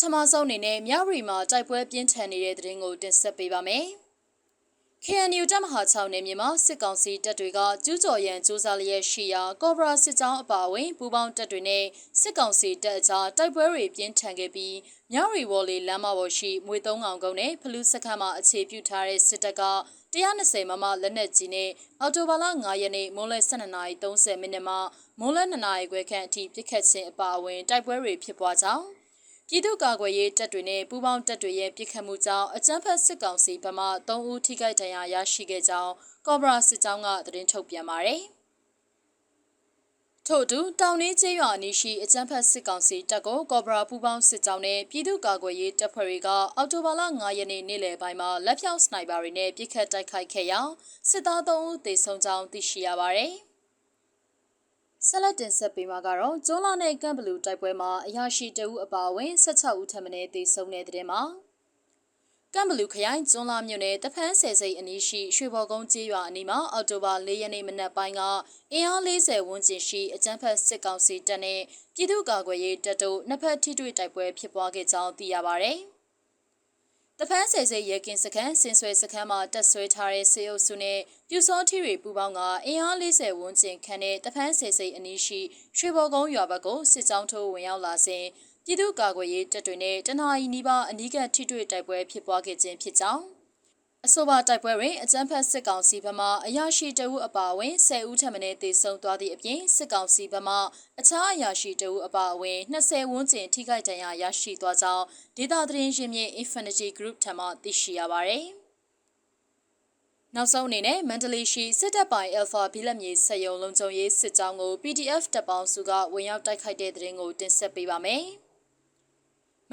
ထမဆုံးအနေနဲ့မြရီမှာတိုက်ပွဲပြင်းထန်နေတဲ့သတင်းကိုတင်ဆက်ပေးပါမယ်။ KNU တပ်မဟာ6နယ်မြေမှာစစ်ကောင်စီတပ်တွေကကျူးကျော်ရန်စူးစမ်းလျက်ရှိရာကော့ဘရာစစ်ကြောင်းအပါအဝင်ပူးပေါင်းတပ်တွေနဲ့စစ်ကောင်စီတပ်အကြားတိုက်ပွဲတွေပြင်းထန်ခဲ့ပြီးမြရီဝေါ်လီလမ်းမပေါ်ရှိမွေသုံးကောင်ကုန်းနဲ့ဖလူးစခန်းမှာအခြေပြုထားတဲ့စစ်တပ်က120မမလက်နက်ကြီးနဲ့အော်တိုဘာလ9ရက်နေ့မိုးလယ်12:30မိနစ်မှာမိုးလယ်2နာရီခွဲခန့်အထိပြစ်ခတ်ခြင်းအပါအဝင်တိုက်ပွဲတွေဖြစ်ပွားကြောင်း ပြည်သူ့ကာကွယ်ရေးတပ်တွေနဲ့ပူးပေါင်းတပ်တွေရဲ့ပြစ်ခတ်မှုကြောင့်အကြမ်းဖက်စစ်ကောင်စီဘက်မှ3ဦးထိခိုက်ဒဏ်ရာရရှိခဲ့ကြောင်းကော့ဘရာစစ်ကြောင်းကသတင်းထုတ်ပြန်ပါတယ်။ထို့အတူတောင်နေကျေးရွာအနီးရှိအကြမ်းဖက်စစ်ကောင်စီတပ်ကိုကော့ဘရာပူးပေါင်းစစ်ကြောင်းနဲ့ပြည်သူ့ကာကွယ်ရေးတပ်ဖွဲ့တွေကအောက်တိုဘာလ9ရက်နေ့နေ့လယ်ပိုင်းမှာလက်ဖြောက်စနိုက်ပါတွေနဲ့ပစ်ခတ်တိုက်ခိုက်ခဲ့ရာစစ်သား3ဦးသေဆုံးကြောင်းသိရှိရပါတယ်။ ဆက်လက်တင်ဆက်ပေးမှာကတော့ကျွန်းလာနဲ့ကမ်ဘလူတိုက်ပွဲမှာအရာရှိတအုပ်အပါအဝင်16ဦးထပ်မံသေဆုံးတဲ့တဲ့မှာကမ်ဘလူခရိုင်ကျွန်းလာမြို့နယ်တဖန်းဆယ်စိတ်အနီးရှိရွှေဘော်ကုန်းကျေးရွာအနီးမှာအော်တိုဘာ၄ရက်နေ့မနက်ပိုင်းကအင်အား40ဝန်းကျင်ရှိအကြမ်းဖက်စစ်ကောင်စီတပ်နဲ့ပြည်သူ့ကာကွယ်ရေးတပ်တို့နှစ်ဖက်ထိတွေ့တိုက်ပွဲဖြစ်ပွားခဲ့ကြောင်းသိရပါဗျ။ တဖန်းဆယ်စိတ်ရဲကင်းစခန်းစင်ဆွဲစခန်းမှာတက်ဆွဲထားတဲ့စေအုပ်စုနဲ့ပြူစောထီတွေပူပေါင်းကအင်အား40ဝန်းကျင်ခန့်တဲ့တဖန်းဆယ်စိတ်အနီးရှိရွှေဘော်ကုန်းရွာဘက်ကိုစစ်ကြောင်းထိုးဝင်ရောက်လာစဉ်ပြည်သူ့ကာကွယ်ရေးတပ်တွေနဲ့တနအီနီးပါးအနီးကပ်ထိတွေ့တိုက်ပွဲဖြစ်ပွားခဲ့ခြင်းဖြစ်ကြောင်း အဆိုပါတိုက်ပွဲတွင်အကြမ်းဖက်စစ်ကောင်စီဘက်မှအရာရှိတအုပ်အပါအဝင်10ဦးထပ်မံတေဆုံးသွားသည့်အပြင်စစ်ကောင်စီဘက်မှအခြားအရာရှိတအုပ်အပါအဝင်20ဝန်းကျင်ထိခိုက်ဒဏ်ရာရရှိသွားကြောင်းဒေတာသတင်းရင်းမြစ် Infinity Group ထံမှသိရှိရပါသည်။နောက်ဆုံးအနေနဲ့မန္တလေးရှိစစ်တပ်ပိုင် Alpha ဘီလက်မြေစက်ရုံလုံခြုံရေးစစ်ကြောင်းကို PDF တပ်ပေါင်းစုကဝင်ရောက်တိုက်ခိုက်တဲ့တဲ့ရင်ကိုတင်ဆက်ပေးပါမယ်။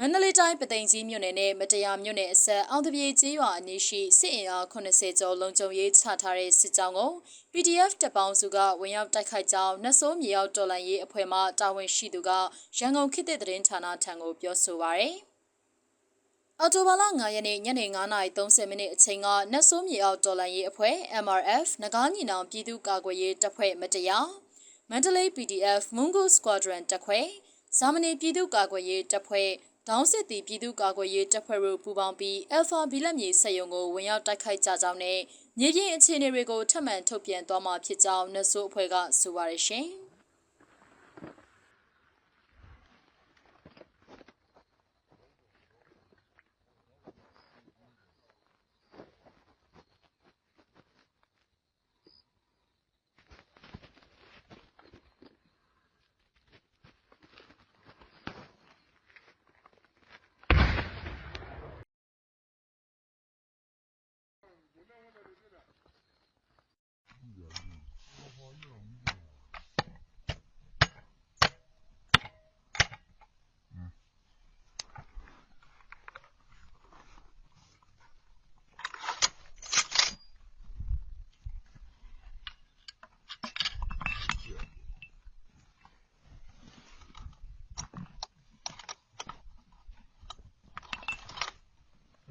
မန္တလေးတိုင်းပသိမ်ကြီးမြို့နယ်နဲ့မတရားမြို့နယ်အဆက်အောင်တပြေကျေးရွာအနီးရှိစစ်အင်အား80ကျော်လုံခြုံရေးချထားတဲ့စစ်ကြောင်းကို PDF တပ်ပေါင်းစုကဝင်ရောက်တိုက်ခိုက်ကြောင်းနှဆိုးမြေရောက်တော်လှန်ရေးအဖွဲ့မှတာဝန်ရှိသူကရန်ကုန်ခေတ်သစ်သတင်းဌာနထံကိုပြောဆိုပါရယ်အော်တိုဘာလ9ရက်နေ့ညနေ9:30မိနစ်အချိန်ကနတ်ဆိုးမြေအောက်တော်လှန်ရေးအဖွဲ့ MRF နဂါးညီနောင်ပြည်သူ့ကာကွယ်ရေးတပ်ဖွဲ့မတရားမန္တလေး PDF Mungo Squadron တပ်ခွဲဇာမနီပြည်သူ့ကာကွယ်ရေးတပ်ဖွဲ့ ဒေါင်းစစ်တီပြည်သူ့ကာကွယ်ရေးတပ်ဖွဲ့တို့ပူးပေါင်းပြီး Alpha ဘီလက်မြေစက်ရုံကိုဝင်ရောက်တိုက်ခိုက်ကြကြောင်းနဲ့မြေပြင်အခြေအနေတွေကိုထပ်မံထုတ်ပြန်သွားမှာဖြစ်ကြောင်းနှဆိုးအဖွဲ့ကဆိုပါရရှင်။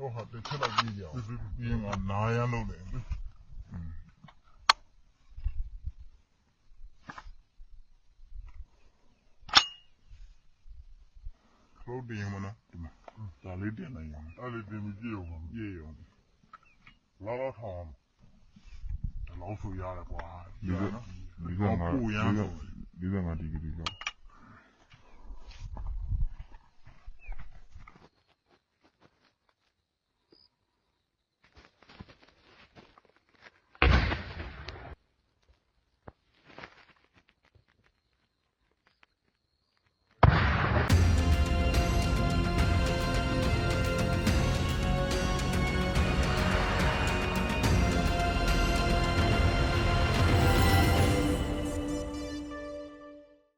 တော့ဟာတစ်ချက်တော့ပြေးကြအောင်ပြီးရင်ကနာ ရလို့လေခလို့တင်မနော်ဒီမှာဒါလေးတင်လိုက်အောင်အဲ့လေးတင်ပြီးပြေအောင်ပြေအောင်လာလာထောင်းဒါလောက်ဆိုရတယ်ကွာဒီကနော်ဒီကငါဒီကဒီကငါဒီကဒီက